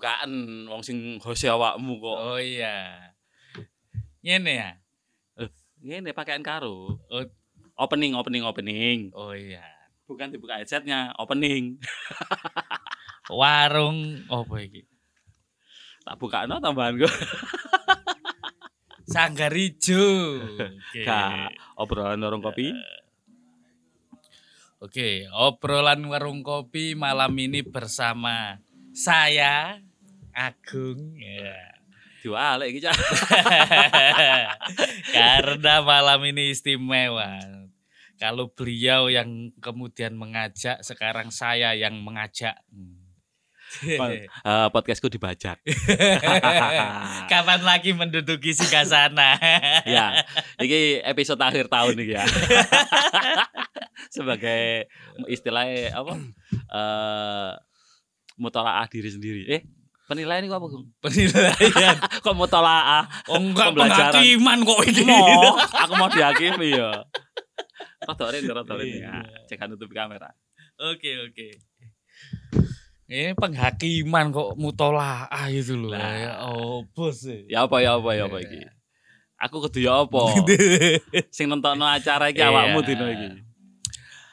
bukaan wong sing host awakmu kok. Oh iya. Ngene ya. Ngene pakaian karo. Oh, Opening, opening, opening. oh iya. Bukan dibuka headsetnya, opening. Warung apa iki? Tak buka no tambahan gue. Sanggar Ijo. Oke. Gak obrolan warung kopi. Oke, obrolan warung kopi malam ini bersama saya Agung ya. Jual iki Cak. Karena malam ini istimewa. Kalau beliau yang kemudian mengajak, sekarang saya yang mengajak. Eh, podcastku dibajak. Kapan lagi menduduki Singasana? ya, ini episode akhir tahun nih ya. Sebagai istilahnya apa? Eh mutolaah diri sendiri. Eh, penilaian ini apa, Gung? Penilaian. Kok mutolaah? Oh enggak penghakiman kok ini. Mau, aku mau dihakimi ya. Rotorin, rotorin ya. Iya. Cek nutup kamera. Oke oke. Ini penghakiman kok mutolaah itu loh. Lah. Ya, oh bos. Ya apa ya apa ya apa iki? Aku kudu ya apa? Sing nonton acara iki Iya. awakmu dino iki.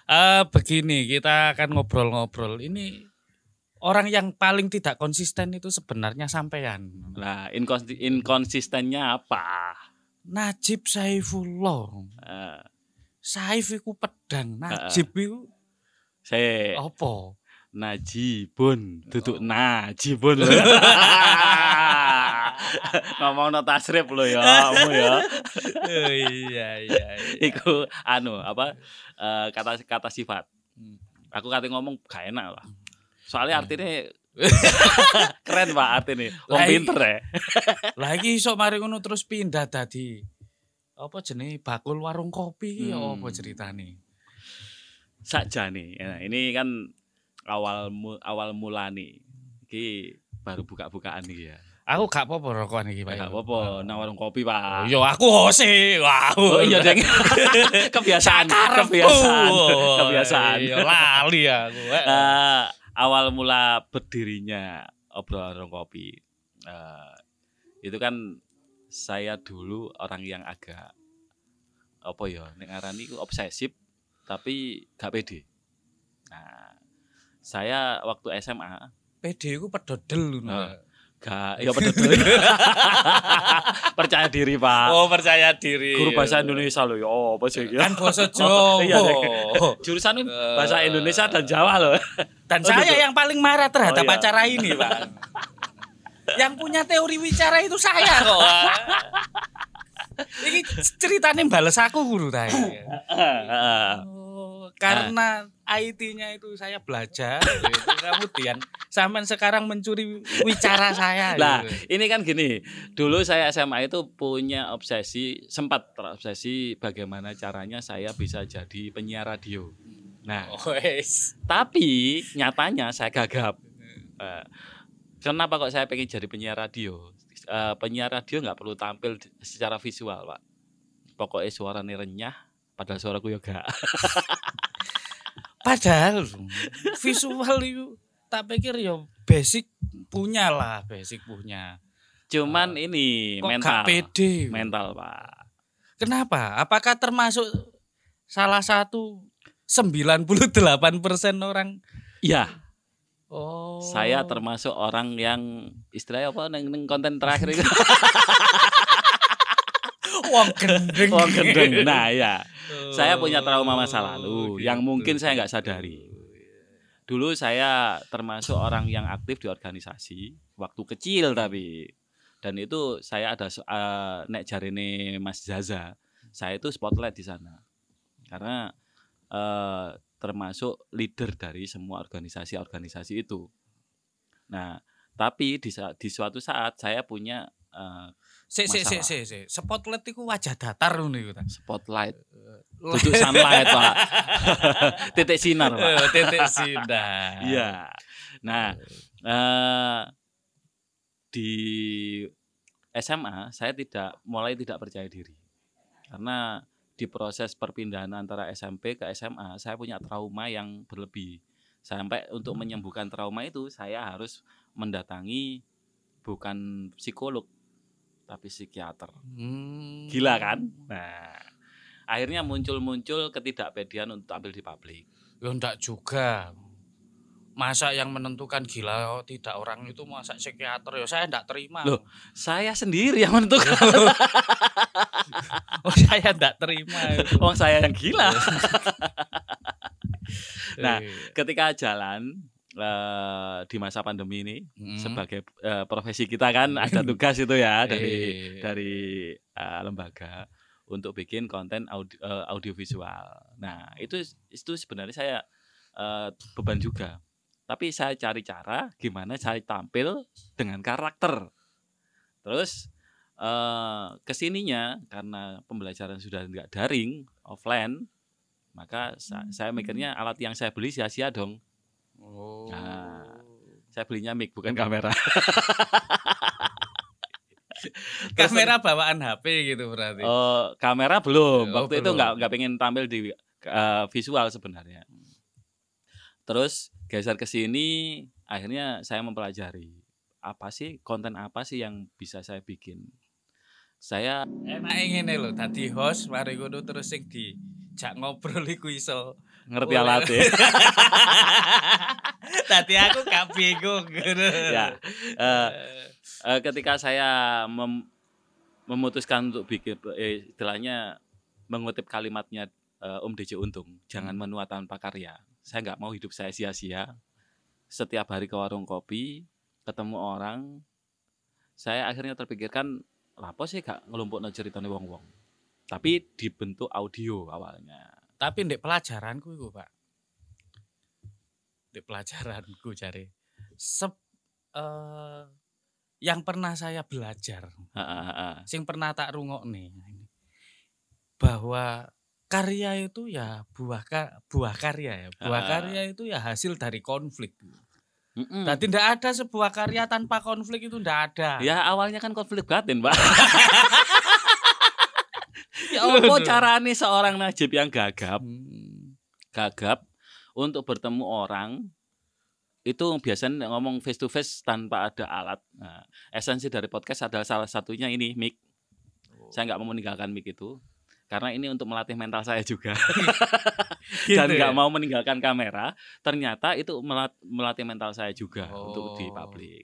Eh begini kita akan ngobrol-ngobrol. Ini orang yang paling tidak konsisten itu sebenarnya sampean. Lah, inkonsi- inkonsistennya apa? Najib Saifullah. Eh, Saif iku pedang, Najib iku saya apa? Najibun, duduk Najibun. Ngomong no tasrif lo ya, kamu ya. Oh, iya iya. iya. Iku anu apa eh, kata kata sifat. Hmm. Aku kate ngomong gak enak lah. Soalnya artinya keren Pak artinya. Wong pinter ya. Lagi iso mari ngono terus pindah tadi. Apa jenis bakul warung kopi ya Hmm. apa ceritane? Saja nih. Nah, ini kan awal awal mula nih. Iki baru buka-bukaan nih ya. Aku gak apa-apa rokokan iki, Pak. Gak apa-apa, nang warung kopi, Pak. Yo aku hose. Wow. Oh iya, Deng. kebiasaan, kebiasaan, Oh, kebiasaan. Iya, lali aku. Eh, awal mula berdirinya obrolan warung kopi. eh, itu kan saya dulu orang yang agak apa ya, nek ngarani iku obsesif tapi gak pede. Nah, saya waktu SMA PD ku pedodel ngono. Nah. Gak ya betul percaya diri pak Oh, percaya diri. guru bahasa Indonesia loh ya oh, apa sih Kan bahasa Jawa. iya, Dek. jurusan bahasa Eh. Indonesia dan Jawa loh Dan Oh, saya gitu. yang paling marah terhadap Oh, iya. acara ini, Pak. yang punya teori wicara itu saya kok. Ini ceritanya balas aku guru tadi. Oh, karena IT-nya itu saya belajar gitu. Kemudian sampai sekarang mencuri wicara saya. Lah, gitu. ini kan gini. Dulu saya SMA itu punya obsesi, sempat terobsesi bagaimana caranya saya bisa jadi penyiar radio. Nah, Oh, tapi nyatanya saya gagap. Eh, kenapa kok saya pengen jadi penyiar radio? Eh, penyiar radio nggak perlu tampil secara visual, Pak. Pokoknya suaranya renyah, padahal suaraku ya gak. Padahal visual itu tak pikir ya basic punya lah, basic punya. Cuman ini Kok mental. pede? Mental, Pak. Kenapa? Apakah termasuk salah satu 98% orang Iya, Oh. saya termasuk orang yang istilahnya apa neng, neng konten terakhir itu wong gendeng. Wong gendeng. Nah, ya. Oh, Saya punya trauma masa lalu yang gitu. mungkin saya nggak sadari. Dulu saya termasuk orang yang aktif di organisasi waktu kecil tapi dan itu saya ada eh, nek jarine Mas Zaza, saya itu spotlight di sana. Karena eh, termasuk leader dari semua organisasi-organisasi itu. Nah, tapi di di suatu saat saya punya eh, sik Masalah. sik sik. Spotlight iku wajah datar ta. spotlight duduk sunlight pak titik sinar pak Eh, Titik sinar. iya nah eh, di SMA saya tidak mulai tidak percaya diri karena di proses perpindahan antara SMP ke SMA saya punya trauma yang berlebih sampai untuk menyembuhkan trauma itu saya harus mendatangi bukan psikolog tapi psikiater. Hmm. Gila kan? Nah, akhirnya muncul-muncul ketidakpedian untuk tampil di publik. Ya enggak juga. Masa yang menentukan gila oh, tidak orang itu masa psikiater ya saya enggak terima. Loh. Saya sendiri yang menentukan. oh, saya enggak terima. Wong saya yang gila. Nah, Eh, Ketika jalan eh, di masa pandemi ini hmm. sebagai eh, profesi kita kan ada tugas itu ya dari Eh, dari eh, lembaga untuk bikin konten audio, eh, audiovisual. Nah, itu itu sebenarnya saya eh, beban juga. Tapi saya cari cara gimana saya tampil dengan karakter. Terus eh ke sininya karena pembelajaran sudah nggak daring, offline, maka sa- saya mikirnya alat yang saya beli sia-sia dong. Oh. Nah. Saya belinya mic bukan kamera. Kamera bawaan HP gitu berarti. Oh, kamera belum. Oh, Waktu itu belum. nggak nggak pengen tampil di eh, visual sebenarnya. Terus geser ke sini, akhirnya saya mempelajari apa sih konten apa sih yang bisa saya bikin. Saya Enak ngene lho, dadi host mari ngono terus sing dijak ngobrol iku iso. ngerti Boleh. alat ya. Tadi aku gak bingung. Ya, eh, eh, ketika saya mem- memutuskan untuk bikin eh, istilahnya mengutip kalimatnya eh, Om DJ Untung, jangan menua tanpa karya. Saya nggak mau hidup saya sia-sia. Setiap hari ke warung kopi, ketemu orang, saya akhirnya terpikirkan, apa sih gak ngelumpuk ceritanya wong-wong. Tapi dibentuk audio awalnya. Tapi ndek pelajaranku iku, Pak. Ndek pelajaranku cari. Sep, eh, yang pernah saya belajar, Ha, ha, ha, ha. sing pernah tak rungokne bahwa karya itu ya buah ka- buah karya ya. Buah Ah. karya itu ya hasil dari konflik. Mm-mm. Berarti ndak ada sebuah karya tanpa konflik itu ndak ada. Ya awalnya kan konflik batin, Pak. ya apa caranya seorang Najib yang gagap, Hmm. gagap untuk bertemu orang itu biasanya ngomong face to face tanpa ada alat. Nah, esensi dari podcast adalah salah satunya ini mic. Saya nggak mau meninggalkan mic itu karena ini untuk melatih mental saya juga dan Gitu nggak ya? mau meninggalkan kamera. Ternyata itu melat- melatih mental saya juga untuk di Oh. publik.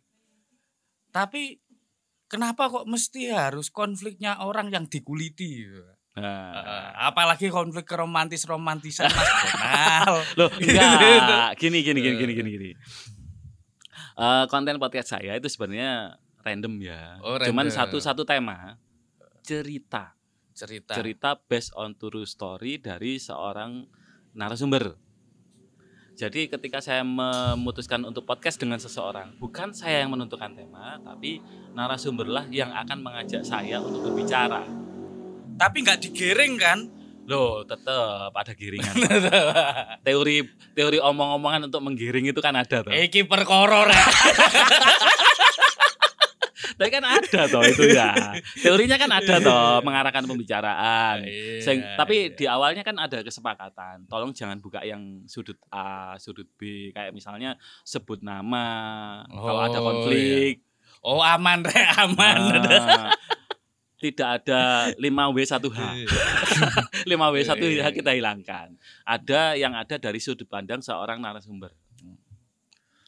Tapi kenapa kok mesti harus konfliknya orang yang dikuliti? Nah, Eh, apalagi konflik romantis romantisan Mas Donal. Loh, Gitu. enggak. Gini gini gini gini gini gini. Eh, konten podcast saya itu sebenarnya random ya. Oh, Cuman random. satu satu tema cerita. Cerita. Cerita based on true story dari seorang narasumber. Jadi ketika saya memutuskan untuk podcast dengan seseorang, bukan saya yang menentukan tema, tapi narasumberlah yang akan mengajak saya untuk berbicara. Tapi nggak digiring kan? Loh, tetap ada giringan. teori teori omong-omongan untuk menggiring itu kan ada tuh. Iki perkara rek. Tapi kan ada toh itu ya. Teorinya kan ada toh mengarahkan pembicaraan. Sing- Iya, tapi iya. di awalnya kan ada kesepakatan. Tolong jangan buka yang sudut A, sudut B. Kayak misalnya sebut nama kalau ada Oh, konflik. Oh aman rek aman. Ah, tidak ada 5W1H. 5W1H Iya, iya. kita hilangkan. Ada yang ada dari sudut pandang seorang narasumber.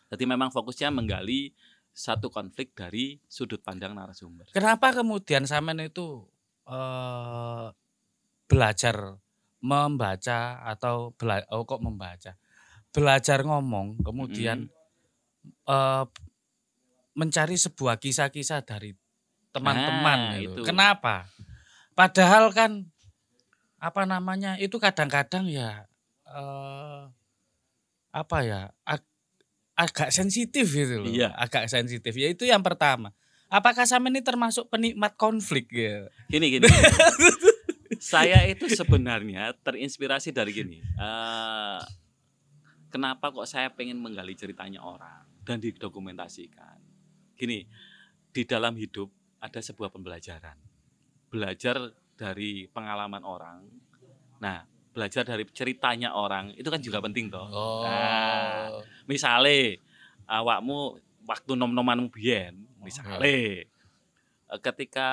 Jadi memang fokusnya menggali satu konflik dari sudut pandang narasumber. Kenapa kemudian sampean itu eh belajar membaca atau bela oh kok membaca? Belajar ngomong kemudian eh mencari sebuah kisah-kisah dari teman-teman Nah, gitu. itu. Kenapa? Padahal kan apa namanya? Itu kadang-kadang ya eh apa ya? ag- agak sensitif gitu loh. Iya. Agak sensitif. Ya itu yang pertama. Apakah sampean ini termasuk penikmat konflik ya? Gini gini. saya itu sebenarnya terinspirasi dari gini. eh, kenapa kok saya pengen menggali ceritanya orang dan didokumentasikan? Gini, di dalam hidup ada sebuah pembelajaran. Belajar dari pengalaman orang. Nah, belajar dari ceritanya orang itu kan juga penting toh. Oh. Nah. Misale awakmu waktu nom-noman biyen misalnya eh, ketika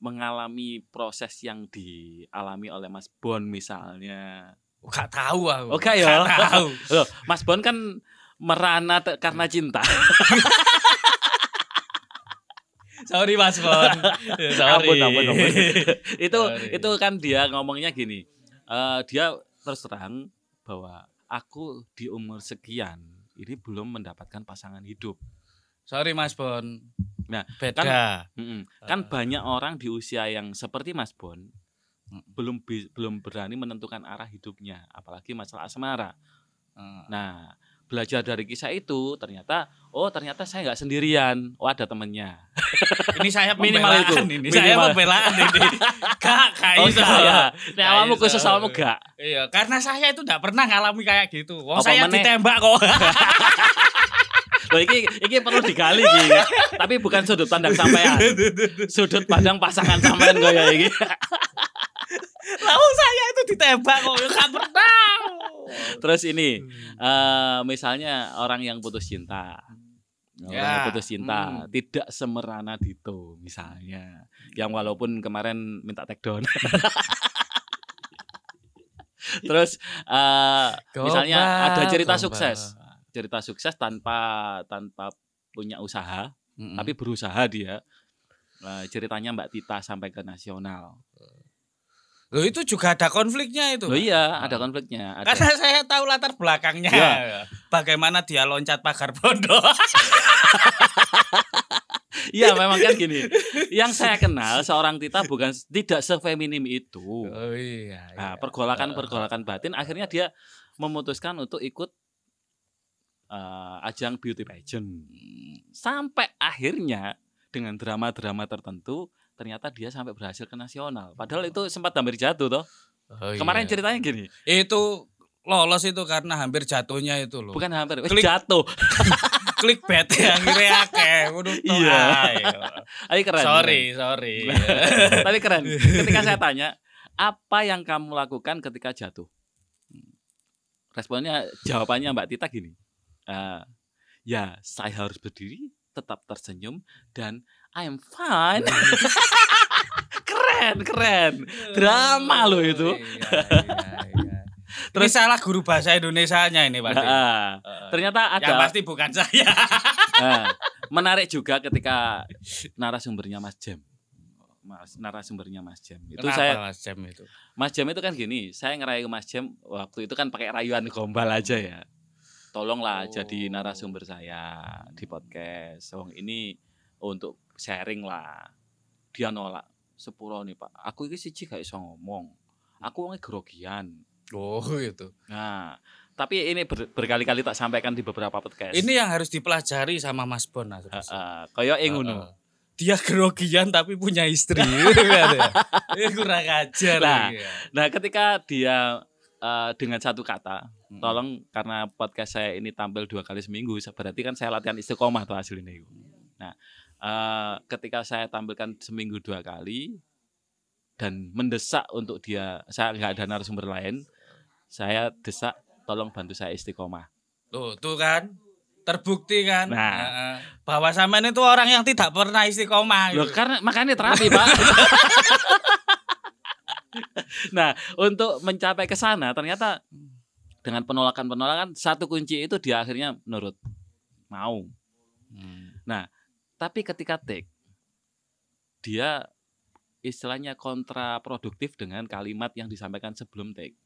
mengalami proses yang dialami oleh Mas Bon misalnya Gak tahu aku. Oke ya. Gak tahu. Loh, Mas Bon kan merana karena cinta. Sorry Mas Bon. Sorry. Ampun, ampun, ampun. itu Sorry. itu kan dia ngomongnya gini. eh, dia terus terang bahwa aku di umur sekian ini belum mendapatkan pasangan hidup. Sorry Mas Bon. Nah, beda. Mm-mm. Kan Ah. banyak orang di usia yang seperti Mas Bon Mm. belum belum berani menentukan arah hidupnya, apalagi masalah asmara. Hmm. Nah, belajar dari kisah itu ternyata oh ternyata saya nggak sendirian, oh ada temennya. ini saya Minimal itu. ini. Saya Minimal. pembelaan ini. Kak, kak Oh iso. Nek Gak awakmu khusus awakmu gak. Iya, karena saya itu tidak pernah ngalami kayak gitu. Wong Apa saya meneh? ditembak kok. Loh iki iki perlu digali iki. Tapi bukan sudut pandang sampean. Sudut pandang pasangan sampean kaya iki. Lalu saya itu ditembak kok. Gak pernah. Terus ini eh misalnya orang yang putus cinta. Orang Ya, yang putus cinta hmm. tidak semerana Dito misalnya. Yang walaupun kemarin minta take down. Terus eh misalnya ada cerita sukses. Cerita sukses tanpa tanpa punya usaha, Hmm. tapi berusaha dia. Eh, ceritanya Mbak Tita sampai ke nasional. Loh itu juga ada konfliknya itu. Loh iya, ada konfliknya. Ada. Karena saya tahu latar belakangnya. Iya. Bagaimana dia loncat pagar pondok. Iya, memang kan gini. Yang saya kenal seorang Tita bukan tidak sefeminim itu. Oh iya. Nah, pergolakan-pergolakan batin akhirnya dia memutuskan untuk ikut eh, ajang beauty pageant. Sampai akhirnya dengan drama-drama tertentu ternyata dia sampai berhasil ke nasional. Padahal itu sempat hampir jatuh toh. Oh, Kemarin iya. ceritanya gini, itu lolos itu karena hampir jatuhnya itu loh. bukan hampir Klik. jatuh. yang akhirnya akeh. Waduh, toh, Iya. Tapi keren. Sorry, sorry. Tapi keren. Ketika saya tanya, apa yang kamu lakukan ketika jatuh? Responnya jawabannya Mbak Tita gini. "Eh, ya, saya harus berdiri, tetap tersenyum dan I am fine. keren, keren. Drama loh itu. Iya, iya, iya. Terus- Ini salah guru bahasa Indonesianya ini pasti. Ah, Heeh. ternyata Yang ada pasti bukan saya. Ah, menarik juga ketika narasumbernya Mas Jem. Mas narasumbernya Mas Jem. Itu Kenapa saya Mas Jam itu? Mas Jam itu kan gini, saya ngerayu Mas Jam waktu itu kan pakai rayuan gombal aja ya. Tolonglah Oh. jadi narasumber saya di podcast. Wong ini untuk sharing lah. Dia nolak. Sepuro nih Pak. Aku ini siji gak iso ngomong. Aku wongnya grogian. Oh itu. Nah, tapi ini ber- berkali-kali tak sampaikan di beberapa podcast. Ini yang harus dipelajari sama Mas Bon. Mas. Heeh, kaya ing ngono. Heeh. Dia grogian tapi punya istri. Gitu kan ya. Ini kurang ajar. Nah, ini ya. Nah, ketika dia eh, dengan satu kata, Mm. tolong karena podcast saya ini tampil dua kali seminggu, berarti kan saya latihan istiqomah tuh hasilnya itu. Nah, eh, ketika saya tampilkan seminggu dua kali dan mendesak untuk dia, saya nggak ada narasumber lain, saya desak tolong bantu saya istiqomah. Tuh, tuh kan. Terbukti kan. Nah. Bahwa sampean itu orang yang tidak pernah istiqomah. Loh, gitu. karena makanya terapi, Pak. nah, untuk mencapai ke sana ternyata dengan penolakan-penolakan satu kunci itu dia akhirnya menurut mau. Hmm. Tapi ketika take dia istilahnya kontraproduktif dengan kalimat yang disampaikan sebelum take.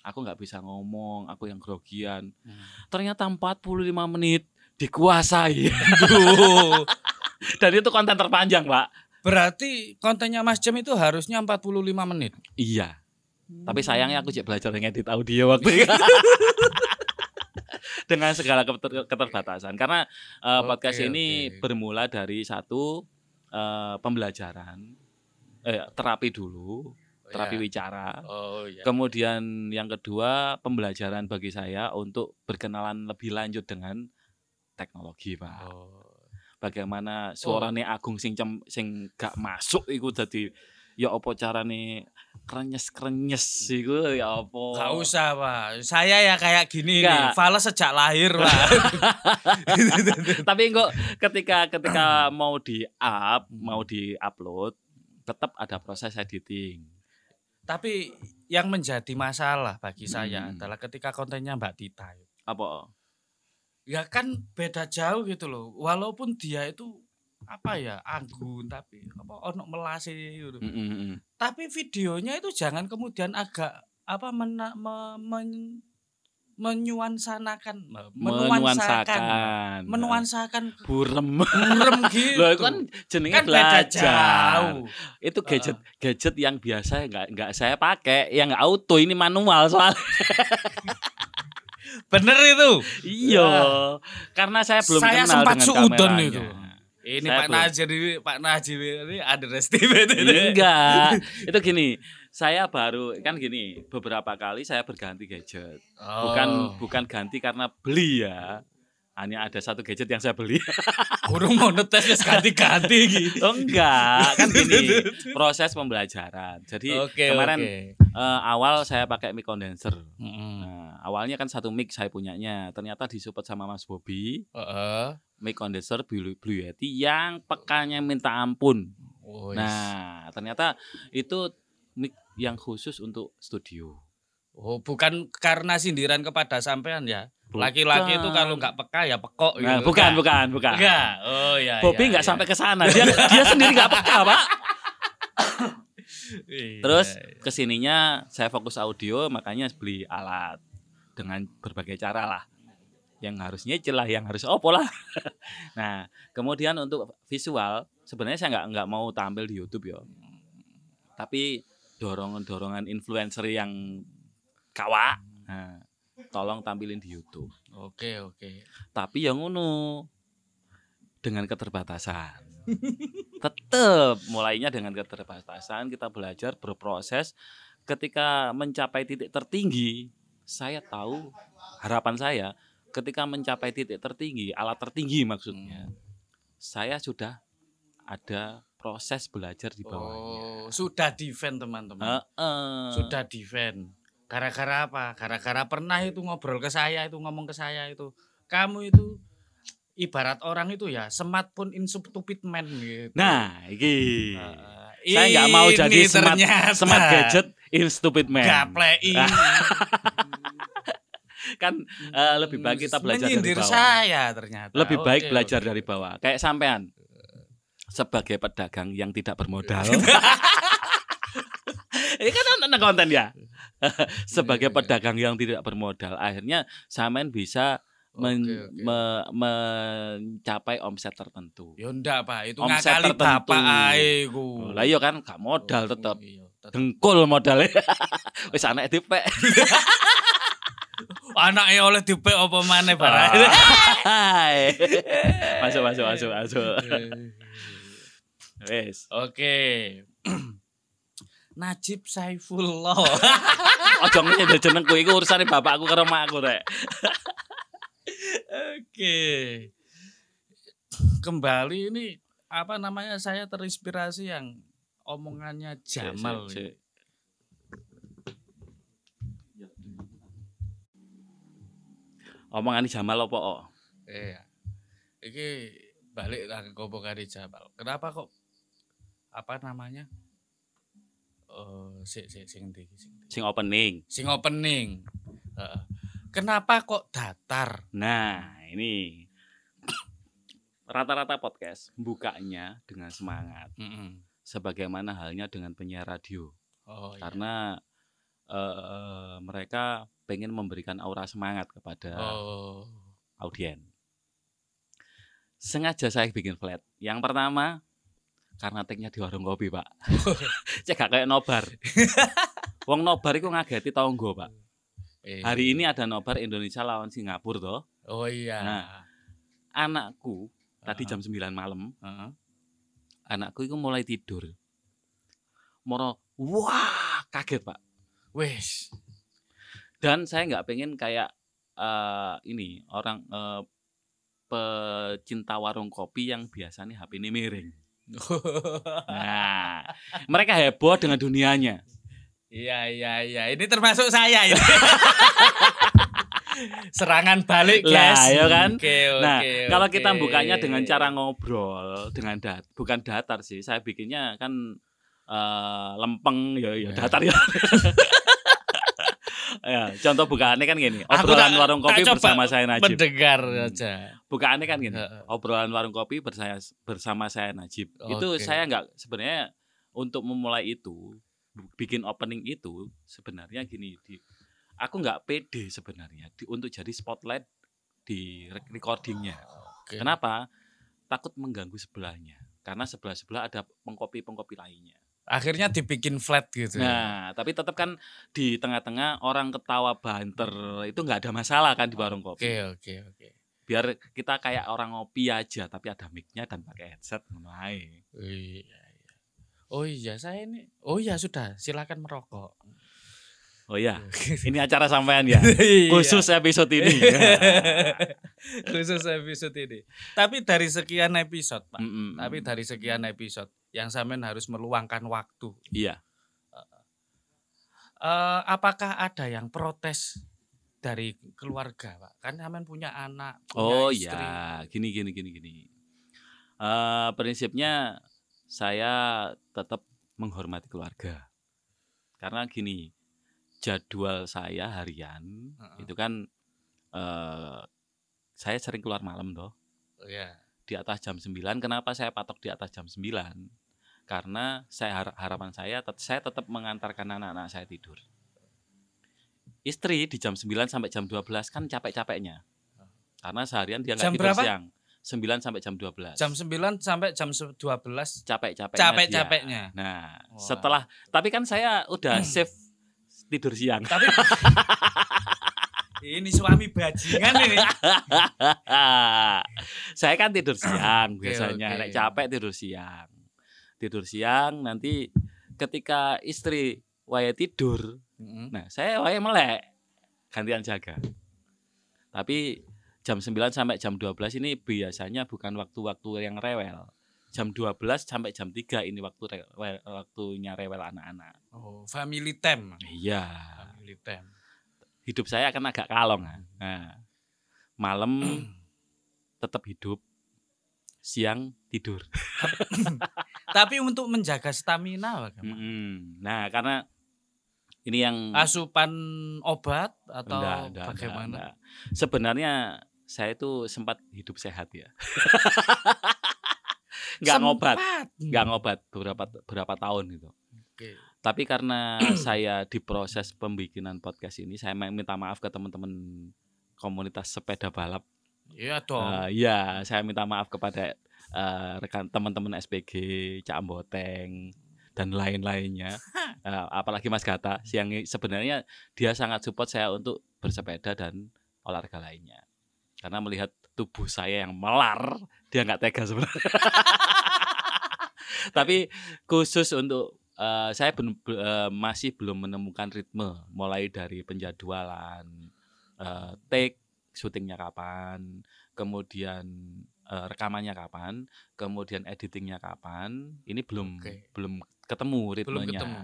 Aku nggak bisa ngomong, aku yang grogian. Hmm. Ternyata 45 menit dikuasai. Dan itu konten terpanjang, Pak. Berarti kontennya Mas Jam itu harusnya 45 menit. Iya. Tapi sayangnya aku cek belajar ngedit audio waktu itu. Dengan segala keter- keterbatasan. Karena eh, Oke, podcast ini oke. bermula dari satu eh, pembelajaran, eh, terapi dulu, terapi Iya. wicara. Oh iya. Kemudian yang kedua pembelajaran bagi saya untuk berkenalan lebih lanjut dengan teknologi, Pak. Oh. Bagaimana suarane Agung sing sing gak masuk iku dadi ya apa carane krenyes-krenyes iku ya apa. Gak usah, Pak. Saya ya kayak gini Nggak. nih. Fales sejak lahir, Pak. Tapi kok ketika ketika mau di up, mau di upload, tetap ada proses editing. Tapi yang menjadi masalah bagi saya Hmm. adalah ketika kontennya Mbak Tita. Apa? Ya kan beda jauh gitu loh. Walaupun dia itu apa ya anggun tapi apa ono melase gitu. Mm, mm, mm. Tapi videonya itu jangan kemudian agak apa mena, me, men- menyuansanakan menuansakan Menuansakan. burem. burem gitu. Loh, itu kan jenenge kan belajar. jauh. Itu gadget gadget yang biasa nggak nggak saya pakai, yang auto ini manual soal. Bener itu. iya. Karena saya belum Saya kenal sempat dengan suudon kameranya. itu. Ini Saya Pak. Najir ini Pak Najir ini underestimate ini. Enggak, itu gini. Saya baru kan gini, beberapa kali saya berganti gadget. Bukan Oh. bukan ganti karena beli ya. Hanya ada satu gadget yang saya beli. kurang mau netes ganti-ganti gitu. oh enggak, kan gini. Proses pembelajaran. Jadi Oke, kemarin oke. eh, awal saya pakai mic condenser. Mm-mm. Nah, awalnya kan satu mic saya punyanya. Ternyata disupport sama Mas Bobi, Heeh. mic condenser Blue, Blue Yeti yang pekanya minta ampun. Oh, yes. Nah, ternyata itu mic yang khusus untuk studio. Oh, bukan karena sindiran kepada sampean ya. Laki-laki itu kalau nggak peka ya pekok Nah, gitu. bukan, bukan, bukan. Enggak. Oh ya. Bobby ya, nggak ya. sampai ke sana. Dia dia sendiri nggak peka, Pak. Iya, Terus iya. ke sininya saya fokus audio, makanya beli alat dengan berbagai cara lah. Yang harus nyicil lah, yang harus opo lah. nah, kemudian untuk visual, sebenarnya saya nggak nggak mau tampil di YouTube ya. Tapi dorongan-dorongan influencer yang kawa, nah, tolong tampilin di YouTube. Oke, oke. Tapi yang ngono dengan keterbatasan. Tetap mulainya dengan keterbatasan kita belajar berproses ketika mencapai titik tertinggi saya tahu harapan saya ketika mencapai titik tertinggi alat tertinggi maksudnya saya sudah ada proses belajar di bawahnya. Oh, sudah defend teman-teman. Heeh. Sudah defend. Gara-gara apa? Gara-gara pernah itu ngobrol ke saya itu ngomong ke saya itu. Kamu itu ibarat orang itu ya smartphone in stupid man gitu. Nah, iki. Heeh. saya nggak mau jadi smart, ternyata smart gadget in stupid man. Gaplek ini. kan eh, lebih baik kita belajar dari Menyindir bawah. saya ternyata. Lebih baik Oke, belajar oke. dari bawah. Kayak sampean sebagai pedagang yang tidak bermodal. Ini kan nonton konten ya. sebagai Iya, iya. pedagang yang tidak bermodal, akhirnya sampean bisa men- Oke, oke. me- mencapai omset tertentu. Ya ndak, Pak. Itu Omset ngakali tertentu. bapak ae ku. Oh, Lah iya kan gak modal Oh, tetap. iya, tetep. Dengkul modalnya. Wis anak dipek. Anaknya oleh dipek apa maneh, Pak? Hai. masuk masuk masuk masuk. Wes. Oke. Najib Saifullah. Ojo ngene jenengku iku urusane bapakku karo makku rek. Oke. Kembali ini apa namanya saya terinspirasi yang omongannya Jamal. Sik, sik, sik. Omongan Jamal apa kok? Iya. Iki balik lah ke Jamal. Kenapa kok apa namanya? Eh, sik sik sing ndi sing opening. Sing opening. Heeh. Kenapa kok datar? Nah, ini rata-rata podcast bukanya dengan semangat. Mm-mm. Sebagaimana halnya dengan penyiar radio. Oh, iya. Karena eh, mereka pengen memberikan aura semangat kepada Oh. audien. Sengaja saya bikin flat. Yang pertama karena take-nya di warung kopi, Pak. Cek gak kayak nobar. Wong nobar itu ngageti tonggo, Pak. Eh, Hari ini ada nobar Indonesia lawan Singapura toh. Oh iya. Nah. Anakku tadi jam 9 malam, Heeh. anakku itu mulai tidur. Moro, wah, kaget, Pak. Wes. Dan saya nggak pengen kayak eh, ini orang eh, pecinta warung kopi yang biasanya HP ini miring. Nah, mereka heboh dengan dunianya. Iya iya iya. Ini termasuk saya ini. Serangan balik Lah, guys. ya kan? Oke, Nah, oke, kalau kita bukanya dengan cara ngobrol, dengan dat, bukan datar sih. Saya bikinnya kan eh, lempeng ya, ya Ya. datar ya. ya, contoh bukaannya kan gini, obrolan warung kopi bersama saya Najib. mendengar Hmm. aja. Bukaannya kan gini, Heeh. obrolan warung kopi bersama bersama saya Najib. Itu Oke. saya nggak sebenarnya untuk memulai itu, bikin opening itu sebenarnya gini, di, aku nggak pede sebenarnya di, untuk jadi spotlight di rec- recordingnya. Oke. Kenapa? Takut mengganggu sebelahnya. Karena sebelah-sebelah ada pengkopi-pengkopi lainnya. Akhirnya dibikin flat gitu. ya. Nah, tapi tetap kan di tengah-tengah orang ketawa banter itu nggak ada masalah kan di warung Oke kopi. oke oke. Biar kita kayak orang ngopi aja, tapi ada mic-nya dan pakai headset ae. Iya iya. Oh iya saya ini. Oh iya sudah. Silakan merokok. Oh iya, ini acara sampean ya. Iya. Khusus episode ini. Khusus episode ini. Tapi dari sekian episode, Pak. Mm-mm. Tapi dari sekian episode yang sampean harus meluangkan waktu. iya. Eh, apakah ada yang protes dari keluarga, Pak? Kan sampean punya anak, punya Oh istri. iya, gini gini gini gini. Eh prinsipnya saya tetap menghormati keluarga. Karena gini, jadwal saya harian Heeh. itu kan eh saya sering keluar malam toh, Iya. di atas jam 9. Kenapa saya patok di atas jam 9? Karena saya har- harapan saya tet- saya tetap mengantarkan anak-anak saya tidur. Istri di jam 9 sampai jam 12 kan capek-capeknya. Karena seharian dia nggak Jam tidur berapa? siang. 9 sampai jam 12. Jam 9 sampai jam 12 capek-capeknya. capek-capeknya. dia. Nah, Wah. setelah tapi kan saya udah save tidur siang. Tapi ini suami bajingan ini. saya kan tidur siang biasanya, nek capek tidur siang. Tidur siang nanti ketika istri waya tidur, Mm-mm. nah saya waya melek gantian jaga. Tapi jam 9 sampai jam 12 ini biasanya bukan waktu-waktu yang rewel. Jam 12 sampai jam 3 ini waktu rewel, waktunya rewel anak-anak. Oh, family time. Iya. Family time. Hidup saya akan agak kalong. ah. Nah, malam tetap hidup, siang tidur. Tapi untuk menjaga stamina bagaimana? Mm-mm. Nah, karena ini yang Asupan obat atau Enggak, enggak, bagaimana? enggak, enggak. Sebenarnya saya itu sempat hidup sehat ya. Enggak ngobat, enggak ngobat beberapa berapa tahun gitu. Oke. Tapi karena saya di proses pembikinan podcast ini, saya minta maaf ke teman-teman komunitas sepeda balap. Iya dong. Eh, Iya, saya minta maaf kepada eh, rekan teman-teman SPG, Cak Amboteng dan lain-lainnya. Eh, apalagi Mas Gata, yang sebenarnya dia sangat support saya untuk bersepeda dan olahraga lainnya. Karena melihat tubuh saya yang melar, dia nggak tega sebenarnya. Tapi khusus untuk eh, saya belum be- eh, masih belum menemukan ritme, mulai dari penjadwalan, eh, take, syutingnya kapan, kemudian eh, rekamannya kapan, kemudian editingnya kapan. Ini belum Oke. belum ketemu Belum ritmenya. ketemu.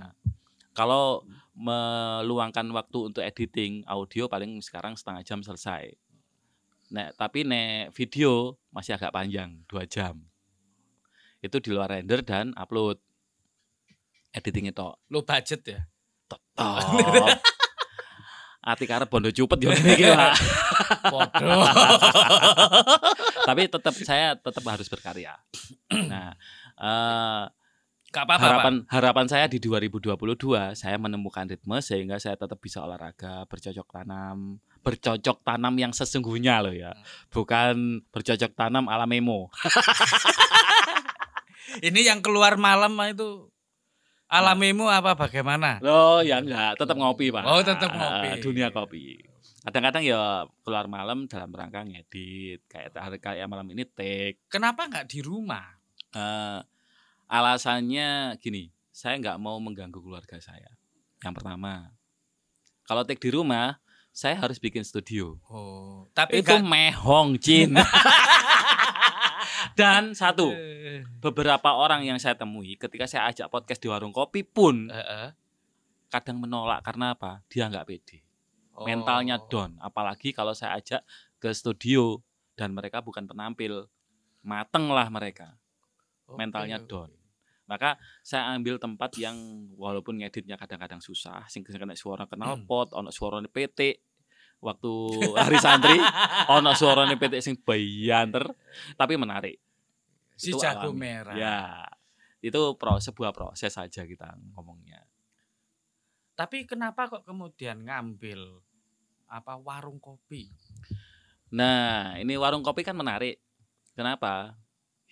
Kalau meluangkan waktu untuk editing audio paling sekarang setengah jam selesai. Nek, tapi nek video masih agak panjang, dua jam. Itu di luar render dan upload. Editing itu Lo budget ya? tetap. Ati karep bondo cupet yo ngene iki, Pak. Podo. Tapi tetap saya tetap harus berkarya. Nah, eh, Gak apa-apa. harapan harapan saya di 2022 saya menemukan ritme sehingga saya tetap bisa olahraga bercocok tanam bercocok tanam yang sesungguhnya loh ya bukan bercocok tanam ala memo. Ini yang keluar malam itu alamimu apa bagaimana? loh ya enggak tetap ngopi pak Oh, tetap ngopi. Eh, dunia kopi kadang-kadang ya keluar malam dalam rangka ngedit kayak hari kayak malam ini take Kenapa nggak di rumah? Eh, alasannya gini saya nggak mau mengganggu keluarga saya yang pertama kalau take di rumah saya harus bikin studio Oh, tapi itu nggak mehong Cin Dan satu, beberapa orang yang saya temui ketika saya ajak podcast di warung kopi pun eh, eh. kadang menolak karena apa? Dia nggak pede. Oh. Mentalnya down. Apalagi kalau saya ajak ke studio dan mereka bukan penampil. Mateng lah mereka. Mentalnya down. Maka saya ambil tempat yang walaupun ngeditnya kadang-kadang susah, sing kena suara knalpot, ono suarane PT. Waktu hari santri, ono suarane PT sing bayanter, tapi menarik. si Itu jago alami. merah. Ya, itu pro, sebuah proses saja kita ngomongnya. Tapi kenapa kok kemudian ngambil apa warung kopi? Nah, ini warung kopi kan menarik. Kenapa?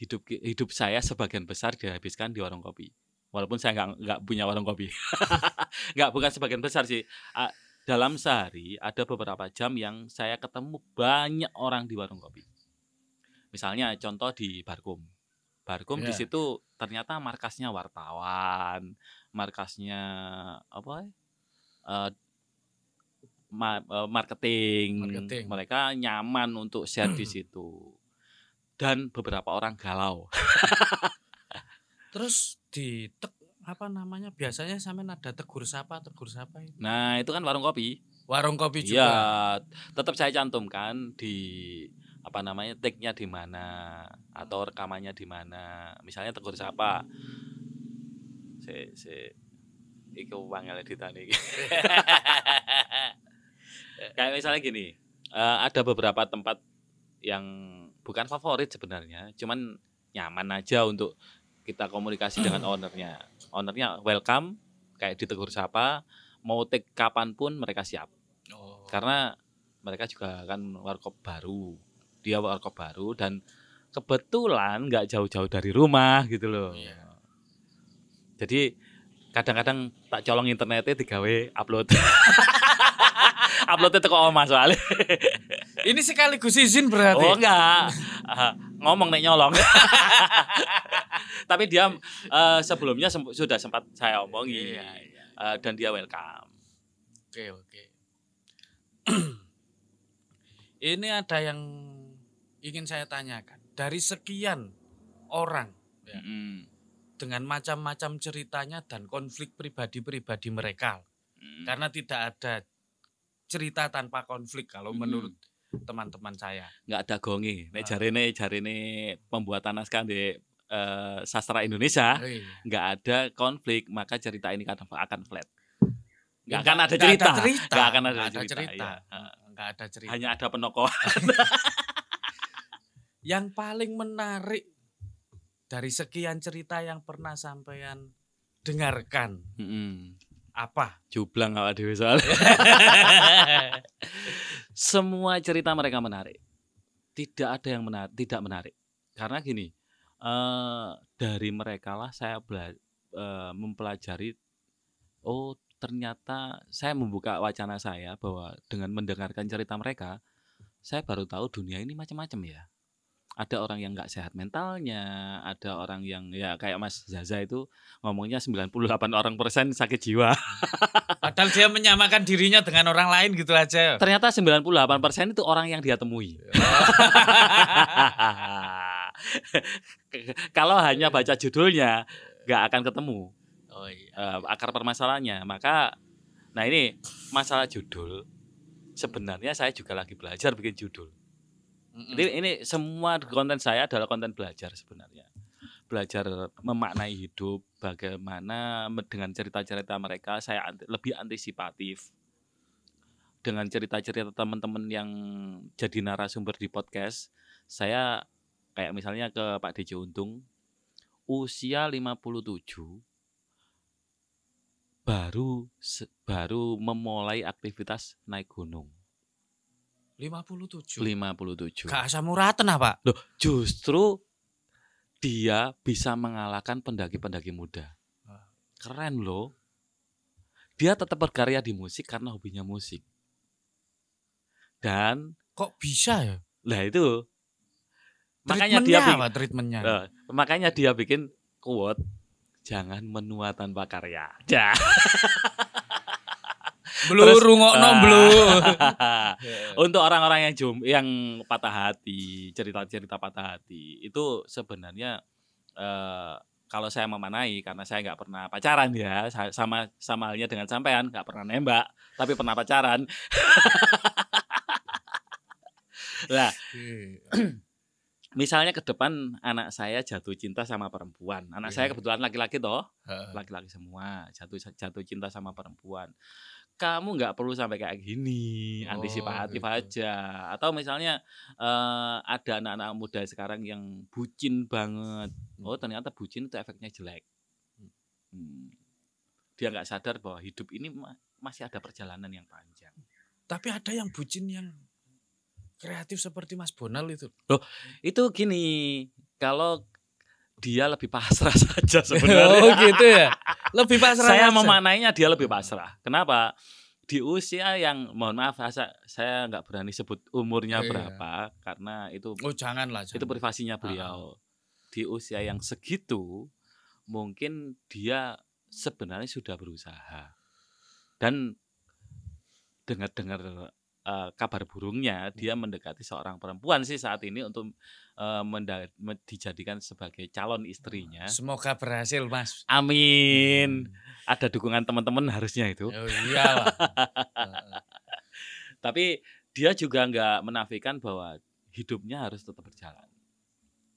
Hidup hidup saya sebagian besar dihabiskan di warung kopi. Walaupun saya nggak nggak punya warung kopi. nggak bukan sebagian besar sih. Dalam sehari ada beberapa jam yang saya ketemu banyak orang di warung kopi. Misalnya contoh di Barkum. Barkum di Ya. situ ternyata markasnya wartawan, markasnya apa? ma- eh, marketing. Marketing. Mereka nyaman untuk share di situ. Dan beberapa orang galau. Terus di tek apa namanya? Biasanya sampean ada tegur sapa, tegur sapa itu. Nah, itu kan warung kopi. Warung kopi Iya, juga. tetap saya cantumkan di apa namanya take-nya di mana atau rekamannya di mana. Misalnya tegur sapa. Si si iku wangel editane iki. Kayak misalnya gini, eh, ada beberapa tempat yang bukan favorit sebenarnya, cuman nyaman aja untuk kita komunikasi dengan ownernya. Ownernya welcome, kayak ditegur sapa, mau take kapan pun mereka siap Oh. karena mereka juga kan warkop baru dia warkop baru dan kebetulan nggak jauh-jauh dari rumah gitu loh Iya. jadi kadang-kadang tak colong internetnya digawe upload uploadnya teko oma soalnya Ini sekaligus izin berarti. oh enggak ngomong nek nyolong tapi dia eh, sebelumnya sem- sudah sempat saya omongi Iya, iya. Eh, dan dia welcome Oke, oke. Ini ada yang ingin saya tanyakan. Dari sekian orang Ya. Mm-mm. dengan macam-macam ceritanya dan konflik pribadi-pribadi mereka. Mm. Karena tidak ada cerita tanpa konflik kalau Mm. menurut teman-teman saya. nggak ada gongi. Nek Ah. jarene jarene pembuatan naskah di eh, sastra Indonesia Oh, iya. nggak ada konflik, maka cerita ini akan akan flat. Nggak akan ada cerita. cerita. Nggak akan ada Nggak ada cerita. cerita. iya. Ah. Nggak ada cerita. Hanya ada penokoh. Yang paling menarik dari sekian cerita yang pernah sampean dengarkan Mm-mm. Apa? Jublang awak dhewe soalnya. Semua cerita mereka menarik. Tidak ada yang menarik, tidak menarik. Karena gini, eh dari mereka lah saya bela- eh, mempelajari oh ternyata saya membuka wacana saya bahwa dengan mendengarkan cerita mereka, saya baru tahu dunia ini macam-macam ya. Ada orang yang nggak sehat mentalnya, ada orang yang ya kayak Mas Zaza itu ngomongnya 98 orang persen sakit jiwa. Padahal dia menyamakan dirinya dengan orang lain gitu aja. Ternyata 98% itu orang yang dia temui. Kalau hanya baca judulnya nggak akan ketemu Oh iya. eh, akar permasalahannya. Maka nah ini masalah judul sebenarnya saya juga lagi belajar bikin judul. Mm-mm. Jadi ini semua konten saya adalah konten belajar sebenarnya. Belajar memaknai hidup, bagaimana dengan cerita-cerita mereka saya anti- lebih antisipatif. Dengan cerita-cerita teman-teman yang jadi narasumber di podcast, saya kayak misalnya ke Pak DJ Untung, usia 57 baru baru memulai aktivitas naik gunung. 57. 57. Gak asam uratan apa? Loh, justru dia bisa mengalahkan pendaki-pendaki muda. Ah. Keren loh. Dia tetap berkarya di musik karena hobinya musik. Dan Kok bisa ya? lah itu makanya dia bikin, apa treatmentnya? eh, makanya dia bikin quote jangan menua tanpa karya. Ya. Blu Terus, rungokno ah, blu. Untuk orang-orang yang jum, yang patah hati, cerita-cerita patah hati itu sebenarnya eh, kalau saya memanai karena saya nggak pernah pacaran ya sa- sama sama halnya dengan sampean nggak pernah nembak tapi pernah pacaran. lah misalnya ke depan anak saya jatuh cinta sama perempuan anak saya Iya. kebetulan laki-laki toh laki-laki semua jatuh jatuh cinta sama perempuan kamu nggak perlu sampai kayak gini Oh, antisipatif gitu. aja. Atau misalnya eh, ada anak-anak muda sekarang yang bucin banget. Oh ternyata bucin itu efeknya jelek. Hmm. dia nggak sadar bahwa hidup ini ma- masih ada perjalanan yang panjang. Tapi ada yang bucin yang kreatif seperti Mas Bonal itu. itu gini. Kalau dia lebih pasrah saja sebenarnya oh gitu ya. Lebih pasrah. saya memaknainya dia lebih pasrah. Kenapa? Di usia yang mohon maaf saya saya nggak berani sebut umurnya Iya. berapa karena itu Oh janganlah. itu Jangan. privasinya beliau. Di usia yang segitu mungkin dia sebenarnya sudah berusaha. Dan dengar-dengar eh, kabar burungnya dia mendekati seorang perempuan sih saat ini untuk me- dijadikan sebagai calon istrinya. Semoga berhasil Mas. Amin. Ada dukungan teman-teman harusnya itu. Oh iyalah. Heeh. Tapi dia juga nggak menafikan bahwa hidupnya harus tetap berjalan.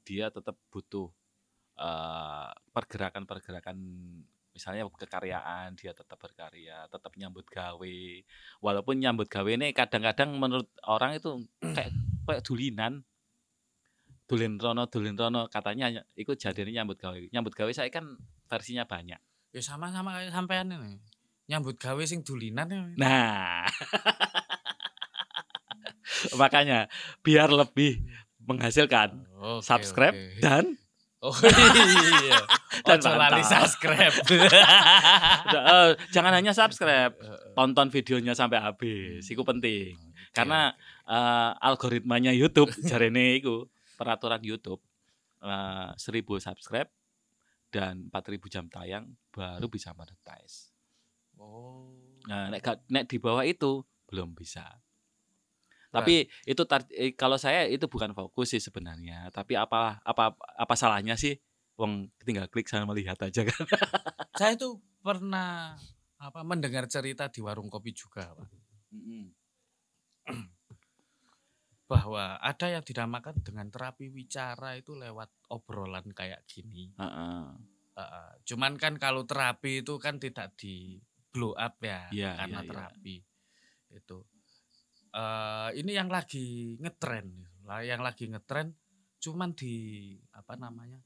Dia tetap butuh eh, pergerakan-pergerakan, misalnya kekaryaan, dia tetap berkarya, tetap nyambut gawe. Walaupun nyambut gawe ini kadang-kadang menurut orang itu kayak kayak dulinan. Dulin rono, dulin rono katanya ikut jadinya nyambut gawe. Nyambut gawe saya kan versinya banyak. Ya sama-sama kayak sampean ini. Nyambut gawe sing dulinan ya. Nah, makanya biar lebih menghasilkan Oke, subscribe oke. dan Oh iya. Dan Ojo lali subscribe. eh, jangan hanya subscribe, tonton videonya sampai habis. Itu penting. Oke, Karena eh, algoritmanya YouTube jarene itu peraturan YouTube eh, 1000 subscribe dan 4000 jam tayang baru bisa monetize. Oh. Nah, nek, nek di bawah itu belum bisa. Tapi itu tar- eh, kalau saya itu bukan fokus sih sebenarnya. Tapi apa apa apa salahnya sih? Wong tinggal klik sama melihat aja kan. Saya itu pernah apa mendengar cerita di warung kopi juga, Pak. Bahwa ada yang dinamakan dengan terapi wicara itu lewat obrolan kayak gini. Heeh. Heeh. cuman kan kalau terapi itu kan tidak di blow up ya Iya, karena iya, iya. terapi itu eh ini yang lagi ngetren lah yang lagi ngetren cuman di apa namanya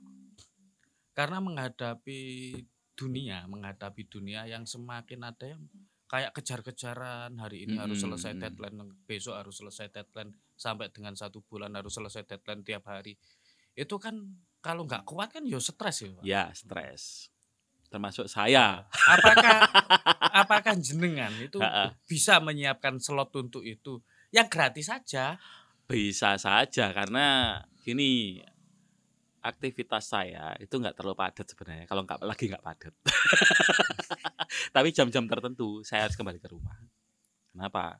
karena menghadapi dunia menghadapi dunia yang semakin ada yang kayak kejar-kejaran hari ini harus Mm-mm, selesai mm. deadline besok harus selesai deadline sampai dengan satu bulan harus selesai deadline tiap hari itu kan kalau nggak kuat kan ya stres ya Pak. Ya, stres. Termasuk saya. apakah apakah jenengan itu bisa menyiapkan slot untuk itu? Yang gratis saja. Bisa saja karena gini aktivitas saya itu nggak terlalu padat sebenarnya. Kalau nggak lagi nggak padat. Tapi jam-jam tertentu saya harus kembali ke rumah. Kenapa?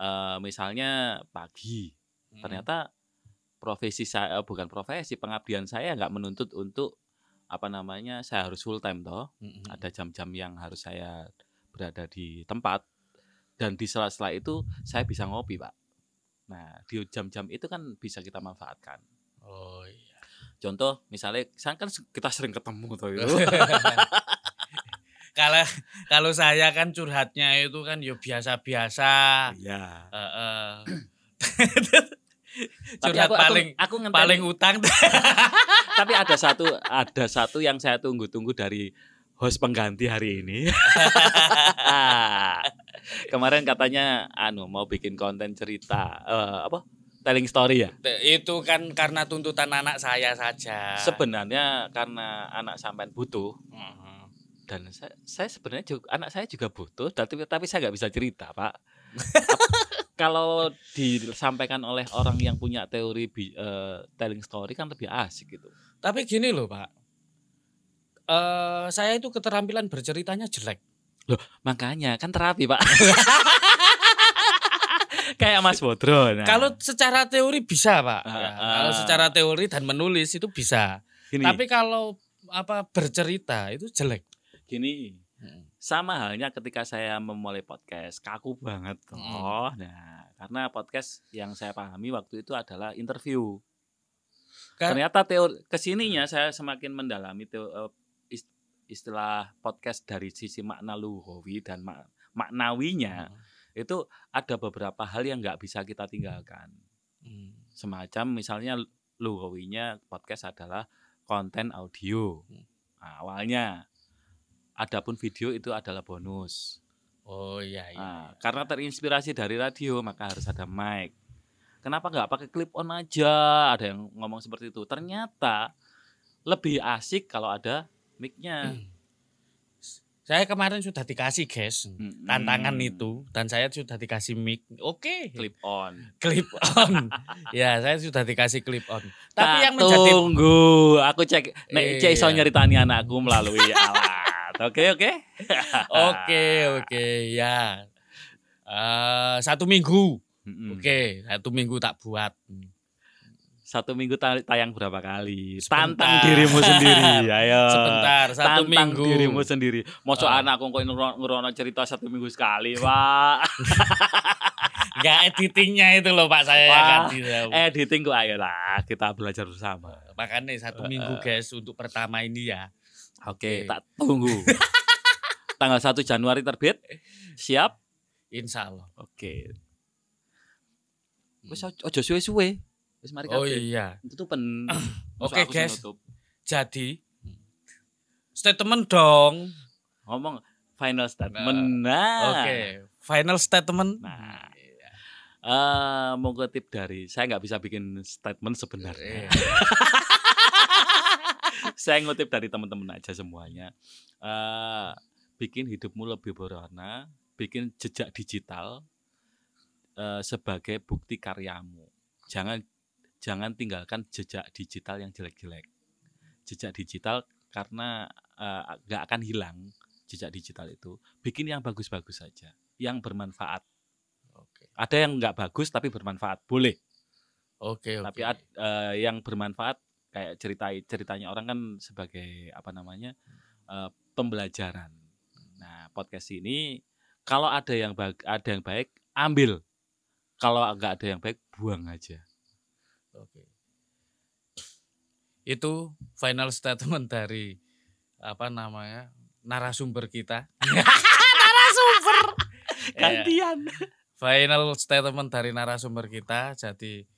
Eh, misalnya pagi. Hmm. ternyata profesi saya eh, bukan profesi pengabdian saya nggak menuntut untuk apa namanya saya harus full time toh. Mm-mm. ada jam-jam yang harus saya berada di tempat. Dan di sela-sela itu saya bisa ngopi pak. Nah di jam-jam itu kan bisa kita manfaatkan. Oh iya. Contoh misalnya saya kan kita sering ketemu tuh itu. Kalau kalau saya kan curhatnya itu kan ya biasa-biasa. Ya Heeh. tapi curhat aku, paling aku, aku ngenteni- paling utang. Tapi ada satu ada satu yang saya tunggu-tunggu dari host pengganti hari ini. Kemarin katanya anu mau bikin konten cerita eh, apa? Telling story ya? Itu kan karena tuntutan anak saya saja. Sebenarnya karena anak sampean butuh. Mhm. dan saya, saya sebenarnya juga, anak saya juga butuh tapi tapi saya nggak bisa cerita pak kalau disampaikan oleh orang yang punya teori eh, telling story kan lebih asik gitu tapi gini loh pak eh saya itu keterampilan berceritanya jelek Makanya kan terapi, Pak. Kayak Mas Bodro. Nah, Kalau secara teori bisa, Pak. Ya, ah. Kalau secara teori dan menulis itu bisa. gini, Tapi kalau apa bercerita itu jelek. gini, sama halnya ketika saya memulai podcast, kaku banget. Hmm. Nah, karena podcast yang saya pahami waktu itu adalah interview. Kan- Ternyata teori ke sininya saya semakin mendalami teo- eh, is- istilah podcast dari sisi makna lugawi dan mak- maknawinya itu ada beberapa hal yang nggak bisa kita tinggalkan. Hmm. Semacam misalnya lugawinya podcast adalah konten audio. Hmm. Awalnya. Adapun video itu adalah bonus. Oh iya iya. Nah, karena terinspirasi dari radio maka harus ada mic. Kenapa nggak pakai clip on aja? Ada yang ngomong seperti itu. Ternyata lebih asik kalau ada mic-nya. Saya kemarin sudah dikasih guys Mm-mm. tantangan itu dan saya sudah dikasih mic. Oke. clip on. Clip on. ya, saya sudah dikasih clip on. Tapi Tak yang menjadi tunggu, aku cek nek cek iso Iya. nyeritani anakku melalui alat. Oke oke. Oke, oke, ya. Eh, satu minggu. Mm-mm. Oke, satu minggu tak buat. Satu minggu ta- tayang berapa kali? Sebentar. Tantang dirimu sendiri. Ayo. Sebentar, satu Tantang minggu. dirimu sendiri. Mosok Ah. anakku kok ngerono cerita satu minggu sekali, Pak. Enggak editingnya itu loh Pak saya Wah, ganti. Editing kok ayo lah, kita belajar bersama. Makanya satu minggu guys untuk pertama ini ya. Oke, Oke. tak tunggu. Tanggal 1 Januari terbit. Siap? Insya Allah. Oke. Wis ojo ojo suwe-suwe. Wis mari Oh iya. Tutupen. Oke, sing guys. nutup. Jadi statement dong. Ngomong final statement. Nah. Oke, final statement. Nah. Eh, mau tip dari saya nggak bisa bikin statement sebenarnya. Saya ngutip dari teman-teman aja semuanya. Eh, bikin hidupmu lebih berwarna, bikin jejak digital eh, sebagai bukti karyamu. Jangan jangan tinggalkan jejak digital yang jelek-jelek. Jejak digital karena eh, nggak akan hilang jejak digital itu. Bikin yang bagus-bagus saja, yang bermanfaat. Oke. Ada yang nggak bagus tapi bermanfaat, boleh. Oke. Tapi ad- eh, yang bermanfaat kayak cerita ceritanya orang kan sebagai apa namanya eh, pembelajaran. Nah podcast ini kalau ada yang bag, ada yang baik ambil, kalau nggak ada yang baik buang aja. Oke. Itu final statement dari apa namanya? narasumber kita. narasumber. Ya, Gantian. final statement dari narasumber kita. Jadi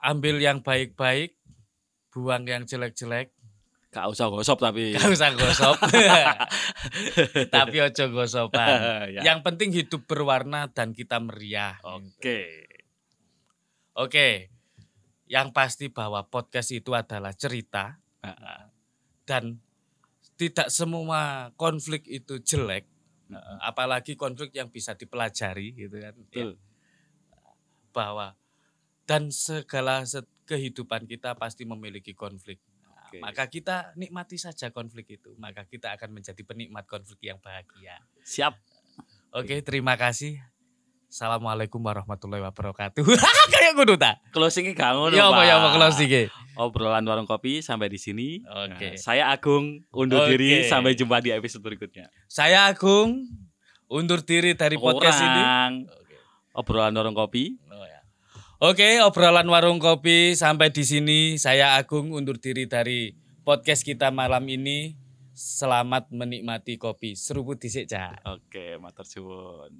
ambil yang baik-baik, buang yang jelek-jelek. Gak usah gosop tapi. Gak usah gosop. Tapi ojo gosopan. Ya. Yang penting hidup berwarna dan kita meriah. Oke. Oke. Yang pasti bahwa podcast itu adalah cerita dan tidak semua konflik itu jelek, apalagi konflik yang bisa dipelajari gitu kan. Betul. Ya, bahwa dan segala se- kehidupan kita pasti memiliki konflik. Nah, Oke. Maka kita nikmati saja konflik itu, maka kita akan menjadi penikmat konflik yang bahagia. Siap. Oke, terima kasih. Assalamualaikum warahmatullahi wabarakatuh. Kayak kudu tak? Closingnya ngono. Ya apa ya apa closing iki? Obrolan warung kopi sampai di sini. Oke. Nah, saya Agung undur Oke. diri sampai jumpa di episode berikutnya. Saya Agung undur diri dari podcast ini. Oke. Obrolan warung kopi. Oh, ya. Oke, obrolan warung kopi sampai di sini. Saya Agung undur diri dari podcast kita malam ini. Selamat menikmati kopi. Seruput dhisik, Cak. Oke, matur suwun.